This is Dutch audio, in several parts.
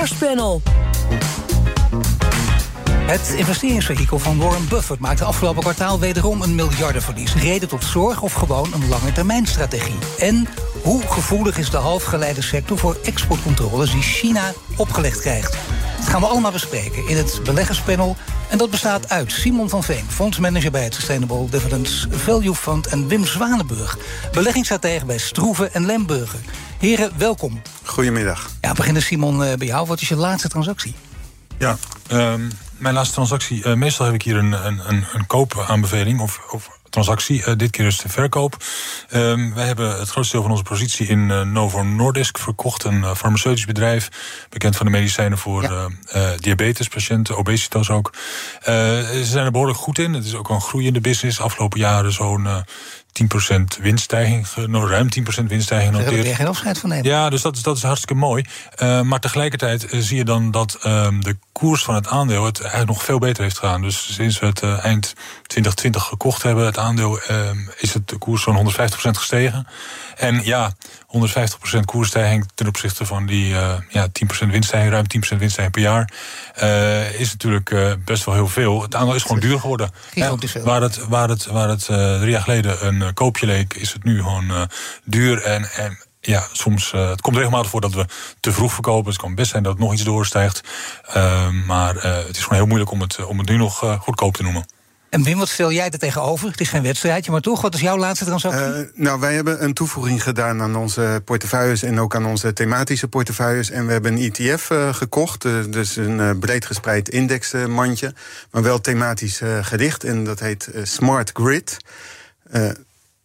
beleggerspanel. Het investeringsvehikel van Warren Buffett maakte afgelopen kwartaal wederom een miljardenverlies. Reden tot zorg of gewoon een lange termijnstrategie. En hoe gevoelig is de halfgeleidensector voor exportcontroles die China opgelegd krijgt? Dat gaan we allemaal bespreken in het beleggerspanel. En dat bestaat uit Simon van Veen, fondsmanager bij het Sustainable Dividends Value Fund... en Wim Zwanenburg, beleggingsstratege bij Stroeven en Lemburger. Heren, welkom. Goedemiddag. Ja, beginnen Simon eh, bij jou. Wat is je laatste transactie? Ja, um, mijn laatste transactie. Uh, meestal heb ik hier een, een, een, een koopaanbeveling of, of transactie. Uh, dit keer is de verkoop. Um, wij hebben het grootste deel van onze positie in uh, Novo Nordisk verkocht. Een farmaceutisch bedrijf. Bekend van de medicijnen voor ja. diabetespatiënten, obesitas ook. ze zijn er behoorlijk goed in. Het is ook een groeiende business. Afgelopen jaren zo'n 10% winststijging, nou, ruim 10% winststijging noteert. Daar hebben we geen afscheid van nemen. Ja, dus dat, is, dat is hartstikke mooi. Uh, maar tegelijkertijd zie je dan dat um, de koers van het aandeel het eigenlijk nog veel beter heeft gedaan. Dus sinds we het uh, eind 2020 gekocht hebben, het aandeel, is het de koers zo'n 150% gestegen. En ja, 150% koersstijging ten opzichte van die uh, ja, 10% winststijging, ruim 10% winststijging per jaar, is natuurlijk best wel heel veel. Het aandeel is gewoon duur geworden. Ja, waar het, waar het, waar het drie jaar geleden een koopje leek, is het nu gewoon duur. En, en ja, soms, het komt regelmatig voor dat we te vroeg verkopen. Het kan best zijn dat het nog iets doorstijgt. maar het is gewoon heel moeilijk om het, om het nu nog goedkoop te noemen. En Wim, wat stel jij er tegenover? Het is geen wedstrijdje, maar toch, wat is jouw laatste transactie? Uh, nou, wij hebben een toevoeging gedaan aan onze portefeuilles en ook aan onze thematische portefeuilles. En we hebben een ETF uh, gekocht, uh, dus een breed gespreid indexmandje, maar wel thematisch gericht. En dat heet Smart Grid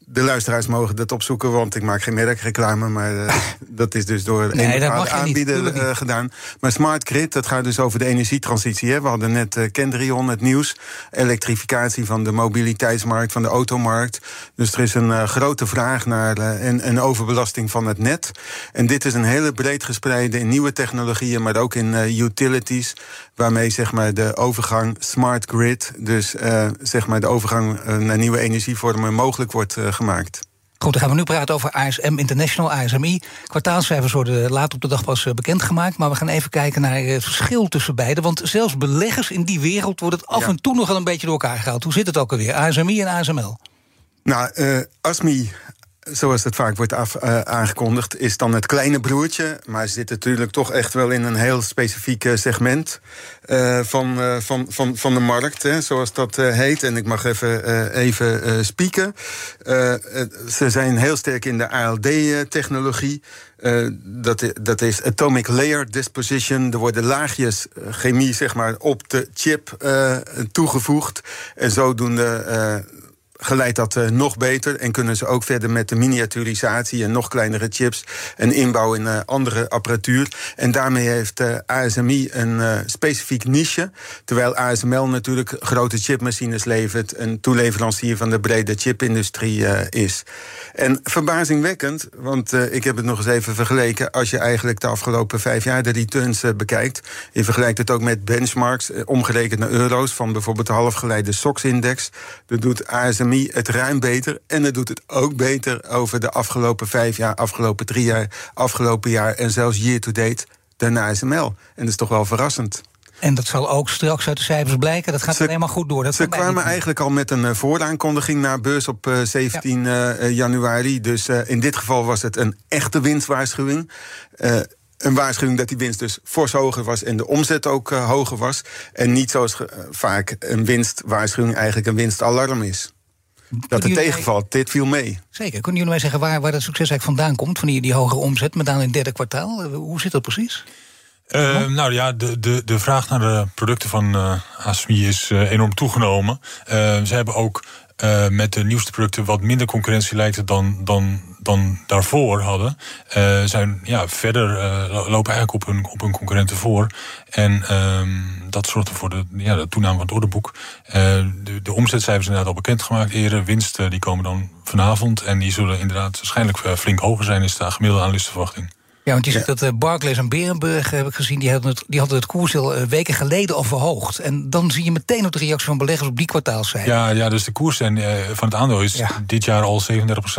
de luisteraars mogen dat opzoeken, want ik maak geen merkreclame, maar uh, dat is dus door nee, een aanbieder uh, gedaan. Maar Smart Grid, dat gaat dus over de energietransitie. Hè. We hadden net uh, Kendrion, het nieuws, elektrificatie van de mobiliteitsmarkt, van de automarkt. Dus er is een grote vraag naar en, een overbelasting van het net. En dit is een hele breed gespreide in nieuwe technologieën, maar ook in utilities, waarmee zeg maar de overgang smart grid, dus zeg maar de overgang naar nieuwe energievormen mogelijk wordt gemaakt. Goed, dan gaan we nu praten over ASM International, ASMI. Kwartaalcijfers worden laat op de dag pas eh, bekendgemaakt. Maar we gaan even kijken naar het verschil tussen beide. Want zelfs beleggers in die wereld worden het af en toe nogal een beetje door elkaar gehaald. Hoe zit het ook alweer? ASMI en ASML? Nou, uh, ASMI zoals het vaak wordt uh, aangekondigd, is dan het kleine broertje. Maar zit natuurlijk toch echt wel in een heel specifiek segment uh, van, van, van, van de markt, hè, zoals dat heet. En ik mag even, even spieken. ze zijn heel sterk in de ALD-technologie. dat, dat is atomic layer disposition. Er worden laagjes chemie zeg maar, op de chip toegevoegd. En zodoende geleidt dat uh, nog beter en kunnen ze ook verder met de miniaturisatie en nog kleinere chips en inbouw in uh, andere apparatuur. En daarmee heeft uh, eh, ASMI een specifiek niche, terwijl ASML natuurlijk grote chipmachines levert, een toeleverancier van de brede chipindustrie is. En verbazingwekkend, want ik heb het nog eens even vergeleken, als je eigenlijk de afgelopen vijf jaar de returns bekijkt, je vergelijkt het ook met benchmarks, omgerekend naar euro's van bijvoorbeeld de halfgeleide SOX-index, dat doet Het ruim beter. En het doet het ook beter over de afgelopen vijf jaar, afgelopen drie jaar, afgelopen jaar en zelfs year to date dan ASML. En dat is toch wel verrassend. En dat zal ook straks uit de cijfers blijken. Dat gaat ze, helemaal goed door. Dat ze kwamen eigenlijk al met een uh, vooraankondiging naar beurs op uh, 17 ja. uh, januari. Dus in dit geval was het een echte winstwaarschuwing een waarschuwing dat die winst dus fors hoger was en de omzet ook uh, hoger was. En niet zoals uh, vaak een winstwaarschuwing eigenlijk een winstalarm is dat het tegenvalt. Dit viel mee. Zeker. Kunnen jullie mij zeggen waar, waar dat succes eigenlijk vandaan komt? Van die, die hogere omzet, met name in het derde kwartaal? Eh, hoe zit dat precies? Uh, nou ja, de, de, de vraag naar de producten van uh, ASMI is uh, enorm toegenomen. ze hebben ook met de nieuwste producten wat minder concurrentie lijkt dan, dan, dan daarvoor hadden. zijn ja, verder lopen eigenlijk op hun, op hun concurrenten voor. En ehm, dat zorgt ervoor de, ja, de toename van het ordeboek. Uh, de, de omzetcijfers inderdaad al bekendgemaakt eerder. Winsten eh, die komen dan vanavond. En die zullen inderdaad waarschijnlijk eh, flink hoger zijn, is de gemiddelde analistenverwachting. Ja, want je ziet dat uh, Barclays en Berenburg, heb ik gezien, die hadden het, die hadden het koers al weken geleden al verhoogd. En dan zie je meteen op de reactie van beleggers op die kwartaalcijfers. Ja, ja, dus de koers en, van het aandeel is dit jaar al 37%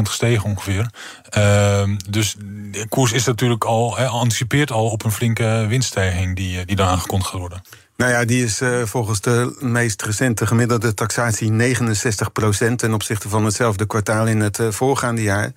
gestegen ongeveer. Ehm, dus de koers is natuurlijk al, anticipeert al op een flinke winststijging die, die daar aangekondigd gaat worden. Nou ja, die is uh, volgens de meest recente gemiddelde taxatie 69% ten opzichte van hetzelfde kwartaal in het uh, voorgaande jaar.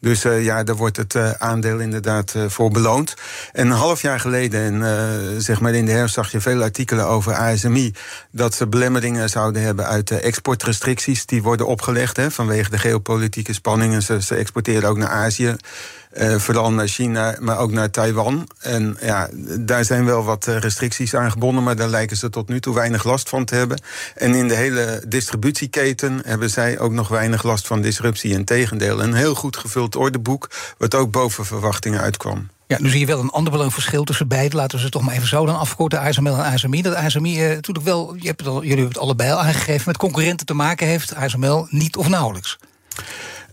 Dus uh, ja, daar wordt het aandeel inderdaad voor beloond. En een half jaar geleden, en zeg maar in de herfst, zag je veel artikelen over ASMI. dat ze belemmeringen zouden hebben uit de exportrestricties die worden opgelegd hè, vanwege de geopolitieke spanningen. Ze, ze exporteren ook naar Azië. Uh, vooral naar China, maar ook naar Taiwan. En ja, daar zijn wel wat eh, restricties aan gebonden, maar daar lijken ze tot nu toe weinig last van te hebben. En in de hele distributieketen hebben zij ook nog weinig last van disruptie. Integendeel, een heel goed gevuld ordeboek, wat ook boven verwachtingen uitkwam. Ja, nu zie je wel een ander belangrijk verschil tussen beiden. Laten we ze toch maar even zo dan afkorten, ASML en ASMI. Dat ASMI eh, natuurlijk wel, je hebt jullie hebben het allebei al aangegeven... met concurrenten te maken heeft, ASML niet of nauwelijks.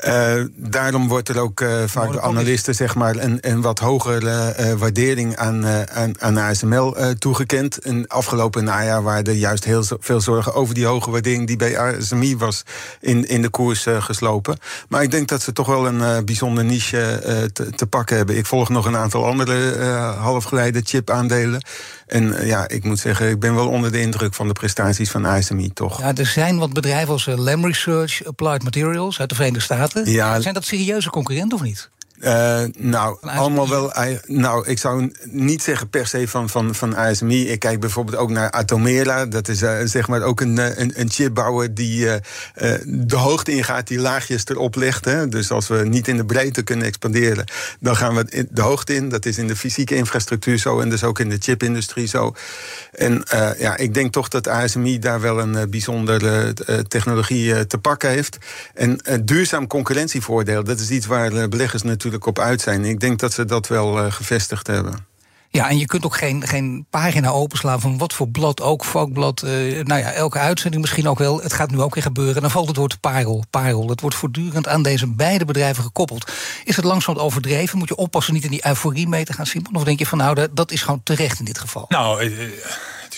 Uh, daarom wordt er ook uh, vaak door analisten zeg maar, een, een wat hogere uh, waardering aan, aan, aan ASML toegekend. En afgelopen najaar waren er juist heel veel zorgen over die hoge waardering die bij ASMI was in, in de koers geslopen. Maar ik denk dat ze toch wel een bijzonder niche te, te, pakken hebben. Ik volg nog een aantal andere halfgeleide chip-aandelen. En ja, ik moet zeggen, ik ben wel onder de indruk van de prestaties van ASMI, toch? Ja, er zijn wat bedrijven als Lam Research, Applied Materials uit de Verenigde Staten ja. Zijn dat serieuze concurrenten of niet? Uh, nou, allemaal wel. Nou, ik zou niet zeggen per se van, van, van ASMI. Ik kijk bijvoorbeeld ook naar Atomera. Dat is uh, zeg maar ook een, eh, een, een chipbouwer die uh, de hoogte ingaat, die laagjes erop legt. Hè. Dus als we niet in de breedte kunnen expanderen, dan gaan we de hoogte in. Dat is in de fysieke infrastructuur zo en dus ook in de chipindustrie zo. En ja, ik denk toch dat ASMI daar wel een bijzondere technologie te pakken heeft. En duurzaam concurrentievoordeel, dat is iets waar beleggers natuurlijk op uit zijn. Ik denk dat ze dat wel uh, gevestigd hebben. Ja, en je kunt ook geen, geen pagina openslaan van wat voor blad ook, vakblad. Uh, nou ja, elke uitzending misschien ook wel. Het gaat nu ook weer gebeuren. Dan valt het woord parel. parel. Dat wordt voortdurend aan deze beide bedrijven gekoppeld. Is het langzaam overdreven? Moet je oppassen niet in die euforie mee te gaan, Simon? Of denk je van nou, dat is gewoon terecht in dit geval? Nou,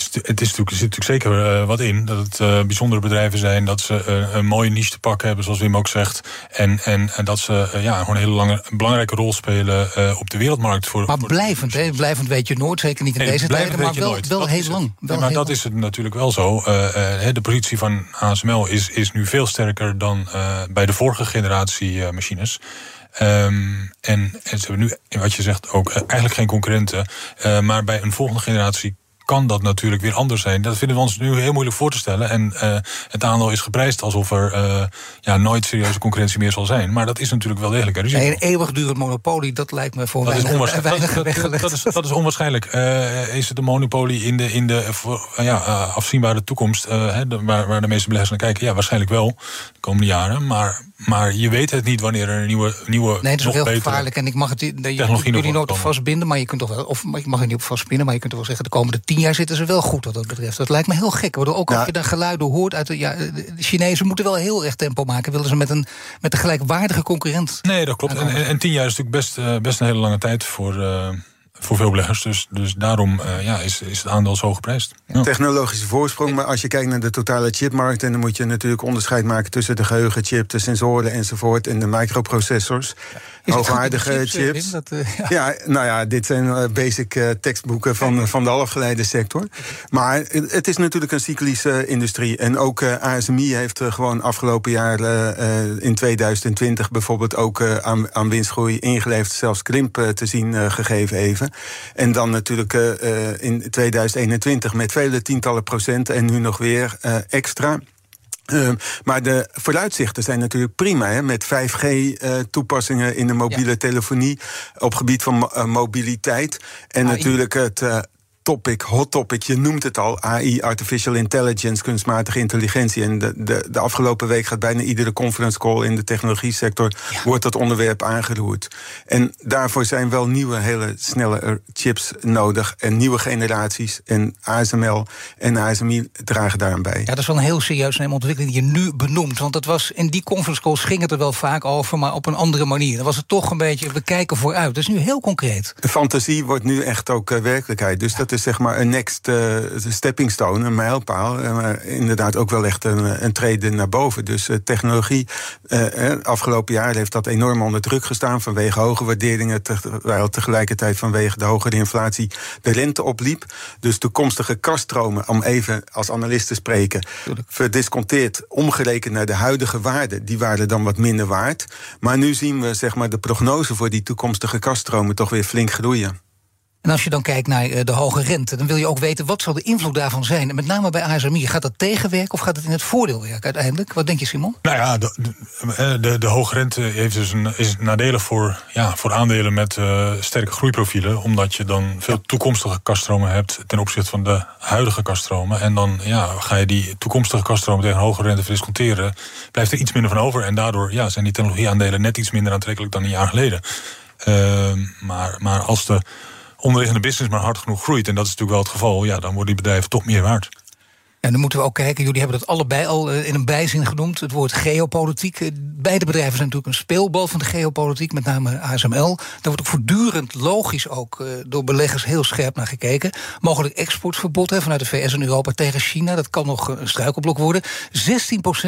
eh, het, is natuurlijk, er zit natuurlijk zeker uh, wat in. Dat het uh, bijzondere bedrijven zijn. Dat ze uh, een mooie niche te pakken hebben, zoals Wim ook zegt. En, en, en dat ze ja, gewoon een hele lange, belangrijke rol spelen op de wereldmarkt. Voor, maar blijvend, hè? blijvend weet je nooit. Zeker niet in deze tijden, maar wel, wel heel lang. Wel maar dat is het natuurlijk wel zo. de positie van ASML is, is nu veel sterker dan bij de vorige generatie machines. Um, en, en, ze hebben nu, wat je zegt, ook eigenlijk geen concurrenten. Uh, maar bij een volgende generatie kan dat natuurlijk weer anders zijn. Dat vinden we ons nu heel moeilijk voor te stellen. En uh, het aandeel is geprijsd alsof er uh, ja, nooit serieuze concurrentie meer zal zijn. Maar dat is natuurlijk wel degelijk een risico. Nee, een eeuwigdurend monopolie, dat lijkt me voor dat weinig, is onwaarschijnlijk. Dat, dat, is, dat is onwaarschijnlijk. Uh, is het een monopolie in de, in de ja, afzienbare toekomst... De, waar, waar de meeste beleggers naar kijken? Ja, waarschijnlijk wel de komende jaren. Maar maar je weet het niet wanneer er een nieuwe. nieuwe nee, het is heel gevaarlijk. En ik mag het technologie jullie nooit op vastbinden, maar je kunt toch wel. Of ik mag er niet op vastbinden, maar je kunt toch wel zeggen: de komende tien jaar zitten ze wel goed wat dat betreft. Dat lijkt me heel gek. Waardoor ook als je de geluiden hoort uit de. Ja, de Chinezen moeten wel heel erg tempo maken. Willen ze met een, met een gelijkwaardige concurrent. Nee, dat klopt. En, en, tien jaar is natuurlijk best, uh, best een hele lange tijd voor. Uh, voor veel beleggers. Dus, dus daarom uh, ja, is, is het aandeel zo geprijsd. Ja. Technologische voorsprong, maar als je kijkt naar de totale chipmarkt... en dan moet je natuurlijk onderscheid maken tussen de geheugenchip... de sensoren enzovoort en de microprocessors. Ja. Hoogwaardige chips. chips. Dat, uh, ja. ja. nou ja, dit zijn uh, basic tekstboeken van, van de halfgeleide sector. Maar het is natuurlijk een cyclische industrie. En ook ASMI heeft gewoon afgelopen jaar in 2020... bijvoorbeeld ook aan, aan winstgroei ingeleverd... zelfs krimp te zien gegeven even. En dan natuurlijk uh, in 2021 met vele tientallen procenten en nu nog weer uh, extra. Uh, maar de vooruitzichten zijn natuurlijk prima. Hè, met 5G-toepassingen in de mobiele telefonie. op gebied van mobiliteit. En natuurlijk het topic, hot topic. Je noemt het al, AI, artificial intelligence, kunstmatige intelligentie. En de, de, de afgelopen week gaat bijna iedere conference call in de technologie sector... wordt dat onderwerp aangeroerd. En daarvoor zijn wel nieuwe, hele snelle chips nodig. En nieuwe generaties. En ASML en ASMI dragen daaraan bij. Ja, dat is wel een heel serieus ontwikkeling die je nu benoemt. Want dat was, in die conference calls ging het er wel vaak over... maar op een andere manier. Dan was het toch een beetje, we kijken vooruit. Dat is nu heel concreet. De fantasie wordt nu echt ook uh, werkelijkheid. Dus dat is zeg maar een next uh, stepping stone, een mijlpaal. Maar inderdaad ook wel echt een, een trede naar boven. Dus technologie, afgelopen jaar heeft dat enorm onder druk gestaan... vanwege hoge waarderingen, terwijl tegelijkertijd vanwege de hogere inflatie de rente opliep. Dus toekomstige kaststromen, om even als analist te spreken... verdisconteerd, omgerekend naar de huidige waarden... die waren dan wat minder waard. Maar nu zien we zeg maar, de prognose voor die toekomstige kaststromen... toch weer flink groeien. En als je dan kijkt naar eh, de hoge rente, dan wil je ook weten wat zal de invloed daarvan zijn. En met name bij ASMI, gaat dat tegenwerken of gaat het in het voordeel werken uiteindelijk? Wat denk je, Simon? Nou ja, de, de, de, de hoge rente heeft dus een, is nadelig voor, ja, voor aandelen met uh, sterke groeiprofielen. Omdat je dan veel toekomstige kaststromen hebt ten opzichte van de huidige kaststromen. En dan ja, ga je die toekomstige kaststromen tegen hoge rente verdisconteren. Blijft er iets minder van over. En daardoor ja, zijn die technologieaandelen net iets minder aantrekkelijk dan een jaar geleden. Uh, maar, maar als de onderliggende business maar hard genoeg groeit, en dat is natuurlijk wel het geval, ja, dan worden die bedrijven toch meer waard. En dan moeten we ook kijken, jullie hebben dat allebei al eh, in een bijzin genoemd, het woord geopolitiek. Eh, beide bedrijven zijn natuurlijk een speelbal van de geopolitiek, met name ASML. Daar wordt ook voortdurend logisch ook eh, door beleggers heel scherp naar gekeken. Mogelijk exportverbod hè, vanuit de VS en Europa tegen China, dat kan nog een struikelblok worden. 16%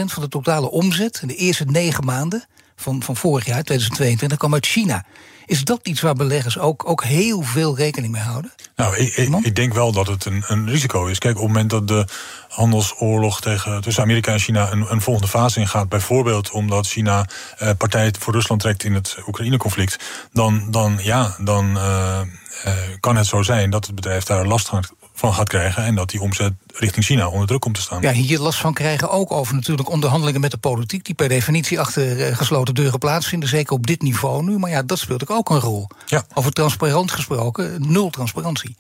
van de totale omzet in de eerste negen maanden van, van vorig jaar, 2022, kwam uit China. Is dat iets waar beleggers ook, ook heel veel rekening mee houden? Nou, ik, ik, denk wel dat het een, een risico is. Kijk, op het moment dat de handelsoorlog tegen, tussen Amerika en China een, een volgende fase ingaat, bijvoorbeeld omdat China eh, partij voor Rusland trekt in het Oekraïne-conflict, dan, dan, ja, dan uh, uh, kan het zo zijn dat het bedrijf daar last van gaat krijgen en dat die omzet richting China onder druk komt te staan. Ja, hier last van krijgen ook over natuurlijk onderhandelingen met de politiek, die per definitie achter eh, gesloten deuren plaatsvinden, zeker op dit niveau nu. Maar ja, dat speelt ook een rol. Ja. Over transparant gesproken, nul transparantie.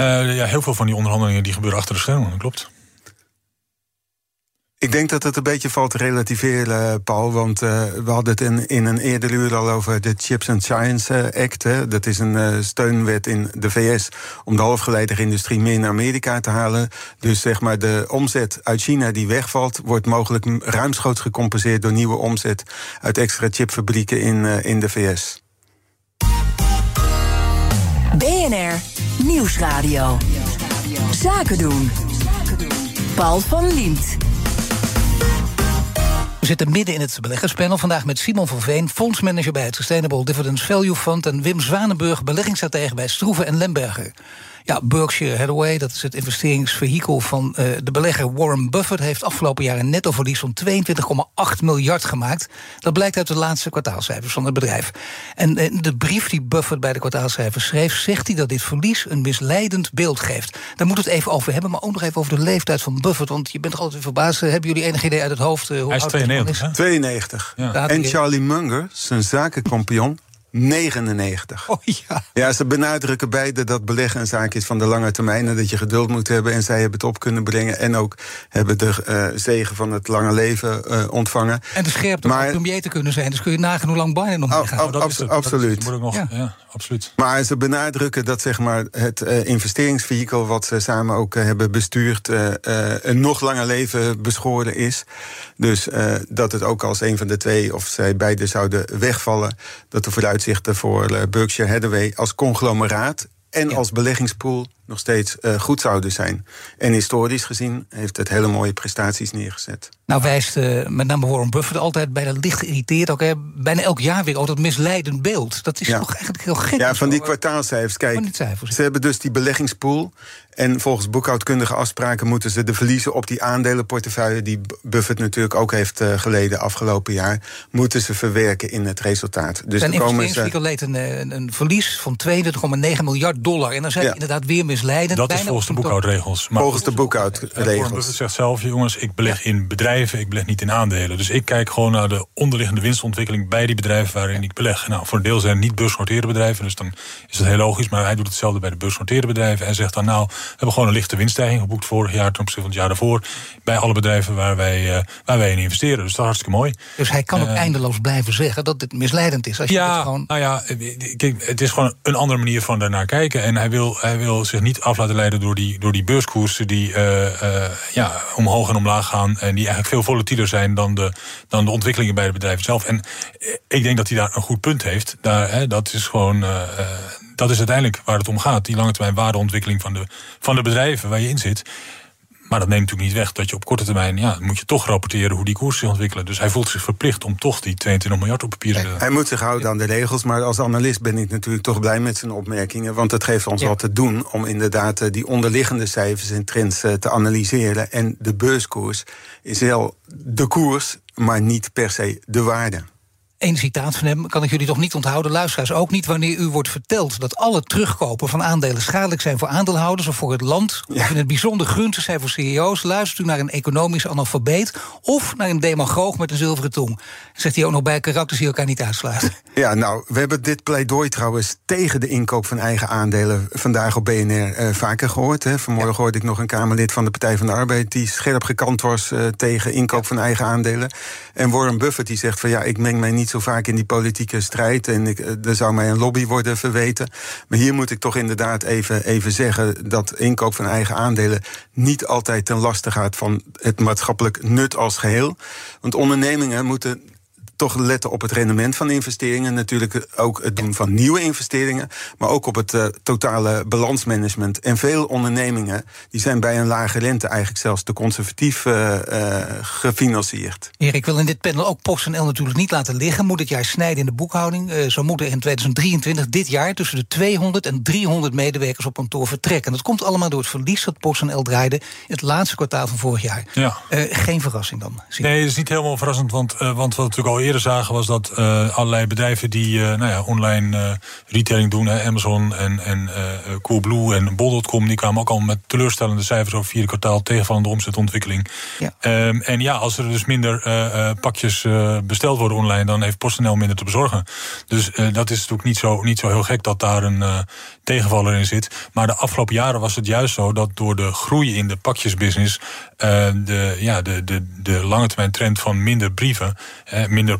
Uh, ja, heel veel van die onderhandelingen die gebeuren achter de schermen, klopt. Ik denk dat het een beetje valt te relativeren, Paul. Want uh, we hadden het in, in een eerder uur al over de Chips and Science eh, Act. Dat is een steunwet in de VS om de halfgeleiderindustrie meer naar Amerika te halen. Dus zeg maar de omzet uit China die wegvalt, wordt mogelijk ruimschoots gecompenseerd door nieuwe omzet uit extra chipfabrieken in, in de VS. BNR Nieuwsradio. Zaken doen. Paul van Liemt zitten midden in het beleggerspanel. Vandaag met Simon van Veen, fondsmanager bij het Sustainable Dividends Value Fund... en Wim Zwanenburg, beleggingsstratege bij Stroeven en Lemberger. Ja, Berkshire Hathaway, dat is het investeringsvehikel van uh, de belegger Warren Buffett... heeft afgelopen jaar een nettoverlies van 22,8 miljard gemaakt. Dat blijkt uit de laatste kwartaalcijfers van het bedrijf. En eh, de brief die Buffett bij de kwartaalcijfers schreef... zegt hij dat dit verlies een misleidend beeld geeft. Daar moeten we het even over hebben, maar ook nog even over de leeftijd van Buffett... want je bent toch altijd verbaasd. Hebben jullie enig idee uit het hoofd uh, hoe hij is 92, is? 92. Ja. En Charlie Munger, zijn zakenkampioen 99. Oh ja. Ja, ze benadrukken beide dat beleggen een zaak is van de lange termijn. En dat je geduld moet hebben. En zij hebben het op kunnen brengen. En ook hebben de uh, zegen van het lange leven uh, ontvangen. En de scherpte maar, om premier te kunnen zijn. Dus kun je nagaan hoe lang Biden nog mee gaat. Ab, ab, absoluut. Dat nog, ja. ja. absoluut. Maar ze benadrukken dat zeg maar, het uh, investeringsvehikel... wat ze samen ook hebben bestuurd... een nog langer leven beschoren is. Dus dat het ook als een van de twee... of zij beide zouden wegvallen... dat er vooruit vooruitzichten voor eh, Berkshire Hathaway als conglomeraat en als beleggingspool nog steeds uh, goed zouden zijn. En historisch gezien heeft het hele mooie prestaties neergezet. Nou wijst uh, met name Warren Buffett altijd bijna licht geïrriteerd... ook hè, bijna elk jaar weer altijd misleidend beeld. Dat is ja. toch eigenlijk heel gek. Ja, van die kwartaalcijfers. Kijk, ze hebben dus die beleggingspool... En volgens boekhoudkundige afspraken moeten ze de verliezen op die aandelenportefeuille, die Buffett natuurlijk ook heeft uh, geleden afgelopen jaar, moeten ze verwerken in het resultaat. Dus Zijn investeringswinkel leed een, een, een, verlies van 22,9 miljard dollar. En dan zijn ja. inderdaad weer misleidend. Dat is volgens de boekhoudregels. Maar volgens de boekhoudregels. Zegt zelf, jongens, ik beleg in bedrijven, ik beleg niet in aandelen. Dus ik kijk gewoon naar de onderliggende winstontwikkeling bij die bedrijven waarin ik beleg. Nou, voor een deel zijn het niet beursgenoteerde bedrijven, dus dan is dat heel logisch. Maar hij doet hetzelfde bij de beursgenoteerde bedrijven en zegt dan, nou, we hebben gewoon een lichte winststijging geboekt vorig jaar ten opzichte van het jaar daarvoor. Bij alle bedrijven waar wij, uh, waar wij in investeren. Dus dat is hartstikke mooi. Dus hij kan ook uh, eindeloos blijven zeggen dat het misleidend is. Als je ja, het gewoon... nou ja, kijk, het is gewoon een andere manier van daarnaar kijken. En hij wil, hij wil zich niet af laten leiden door die, door die beurskoersen die uh, ja, omhoog en omlaag gaan. En die eigenlijk veel volatieler zijn dan de, dan de ontwikkelingen bij de bedrijven zelf. En ik denk dat hij daar een goed punt heeft. Daar, hè, dat is gewoon. dat is uiteindelijk waar het om gaat. Die lange termijn waardeontwikkeling van de, van de bedrijven waar je in zit. Maar dat neemt natuurlijk niet weg dat je op korte termijn... ja, moet je toch rapporteren hoe die koersen zich ontwikkelen. Dus hij voelt zich verplicht om toch die 22 miljard op papier te zetten. Hij moet zich houden aan de regels, maar als analist ben ik natuurlijk toch blij met zijn opmerkingen. Want het geeft ons ja. wat te doen om inderdaad die onderliggende cijfers en trends te analyseren. En de beurskoers is wel de koers, maar niet per se de waarde. Eén citaat van hem kan ik jullie toch niet onthouden. Luisteraars ook niet wanneer u wordt verteld dat alle terugkopen van aandelen schadelijk zijn voor aandeelhouders of voor het land. Ja. Of in het bijzonder gunstig zijn voor CEO's. Luistert u naar een economisch analfabeet of naar een demagoog met een zilveren tong. Zegt hij ook nog bij karakters die elkaar niet uitsluiten. Ja, nou, we hebben dit pleidooi trouwens tegen de inkoop van eigen aandelen vandaag op BNR uh, vaker gehoord. Hè. Vanmorgen ja. hoorde ik nog een Kamerlid van de Partij van de Arbeid die scherp gekant was uh, tegen inkoop van eigen aandelen. En Warren Buffett die zegt van ja, ik meng mij niet zo vaak in die politieke strijd. En ik, er zou mij een lobby worden verweten. Maar hier moet ik toch inderdaad even, even zeggen dat inkoop van eigen aandelen niet altijd ten laste gaat van het maatschappelijk nut als geheel. Want ondernemingen moeten toch letten op het rendement van investeringen. Natuurlijk ook het doen van nieuwe investeringen. Maar ook op het uh, totale balansmanagement. En veel ondernemingen die zijn bij een lage rente eigenlijk zelfs te conservatief uh, uh, gefinancierd. Erik, ik wil in dit panel ook PostNL natuurlijk niet laten liggen. Moet het jaar snijden in de boekhouding. zo moeten er in 2023, dit jaar, tussen de 200 en 300 medewerkers op kantoor vertrekken. En dat komt allemaal door het verlies dat PostNL draaide in het laatste kwartaal van vorig jaar. Ja. geen verrassing dan? Nee, het is niet helemaal verrassend, want, want wat we natuurlijk al eerder zagen was dat uh, allerlei bedrijven die uh, nou ja, online uh, retailing doen, hè, Amazon en, en Coolblue en Bol.com, die kwamen ook al met teleurstellende cijfers over vierde kwartaal tegenvallende omzetontwikkeling. Ja. Um, en ja, als er dus minder pakjes besteld worden online, dan heeft PostNL minder te bezorgen. Dus dat is natuurlijk niet zo, niet zo heel gek dat daar een tegenvaller in zit. Maar de afgelopen jaren was het juist zo dat door de groei in de pakjesbusiness de, ja, de, de, de lange termijn trend van minder brieven, minder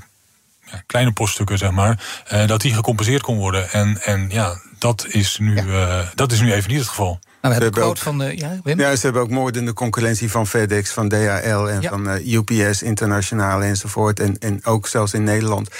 ja, kleine poststukken, zeg maar, uh, dat die gecompenseerd kon worden. En, en ja, dat is, nu, ja. uh, dat is nu even niet het geval. Nou, we hebben ook, van de, ja, Wim? ja, ze hebben ook moordende concurrentie van FedEx, van DHL en ja. van uh, UPS, internationaal enzovoort. En, en ook zelfs in Nederland.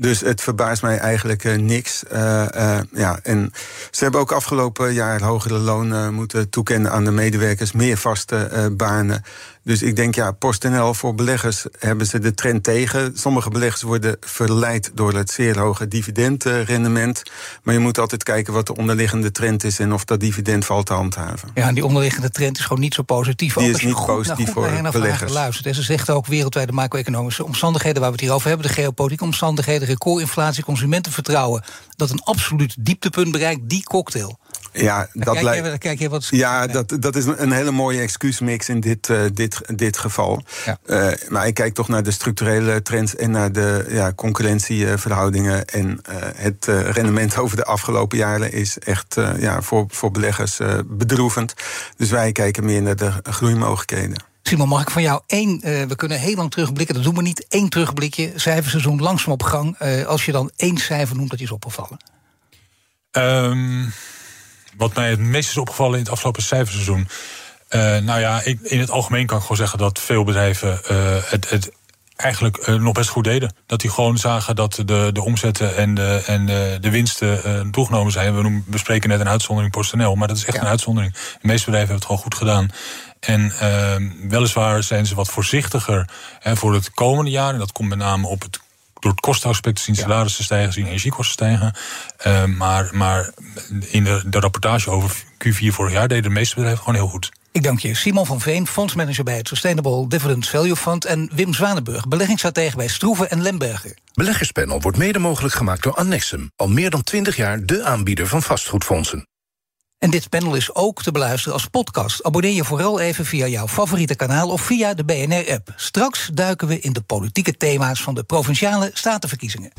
Dus het verbaast mij eigenlijk uh, niks. Uh, uh, ja, en ze hebben ook afgelopen jaar hogere lonen moeten toekennen aan de medewerkers, meer vaste banen. Dus ik denk, ja, PostNL voor beleggers hebben ze de trend tegen. Sommige beleggers worden verleid door het zeer hoge dividendrendement. Maar je moet altijd kijken wat de onderliggende trend is en of dat dividend valt te handhaven. Ja, en die onderliggende trend is gewoon niet zo positief. Die ook is niet positief voor beleggers. Luistert. En ze zegt ook wereldwijde macro-economische omstandigheden waar we het hier over hebben, de geopolitieke omstandigheden, recordinflatie, consumentenvertrouwen, dat een absoluut dieptepunt bereikt, die cocktail. Ja, dat lijkt. Kijk je wat ja, dat, dat is een hele mooie excuusmix in dit, uh, dit, dit geval. Ja. Uh, maar ik kijk toch naar de structurele trends en naar de ja, concurrentieverhoudingen. En uh, het rendement over de afgelopen jaren is echt ja, voor, voor beleggers bedroevend. Dus wij kijken meer naar de groeimogelijkheden. Simon, mag ik van jou één, uh, we kunnen heel lang terugblikken, dat doen we niet, één terugblikje, cijferseizoen langzaam op gang. Uh, als je dan één cijfer noemt, dat je is opgevallen. Um, wat mij het meest is opgevallen in het afgelopen cijferseizoen. Uh, nou ja, ik, in het algemeen kan ik gewoon zeggen dat veel bedrijven het, het eigenlijk uh, nog best goed deden. Dat die gewoon zagen dat de, de omzetten en de, en de, de winsten uh, toegenomen zijn. We noemen, bespreken net een uitzondering PostNL, maar dat is echt ja. een uitzondering. De meeste bedrijven hebben het gewoon goed gedaan. En uh, weliswaar zijn ze wat voorzichtiger hè, voor het komende jaar. En dat komt met name op het door het kostenaspect zien salarissen stijgen, zien energiekosten stijgen. Uh, maar, maar in de, de rapportage over Q4 vorig jaar deden de meeste bedrijven gewoon heel goed. Ik dank je. Simon van Veen, fondsmanager bij het Sustainable Dividend Value Fund... en Wim Zwanenburg, beleggingsstratege bij Stroeven en Lemberger. Beleggerspanel wordt mede mogelijk gemaakt door Annexum... al meer dan 20 jaar de aanbieder van vastgoedfondsen. En dit panel is ook te beluisteren als podcast. Abonneer je vooral even via jouw favoriete kanaal of via de BNR-app. Straks duiken we in de politieke thema's van de provinciale statenverkiezingen.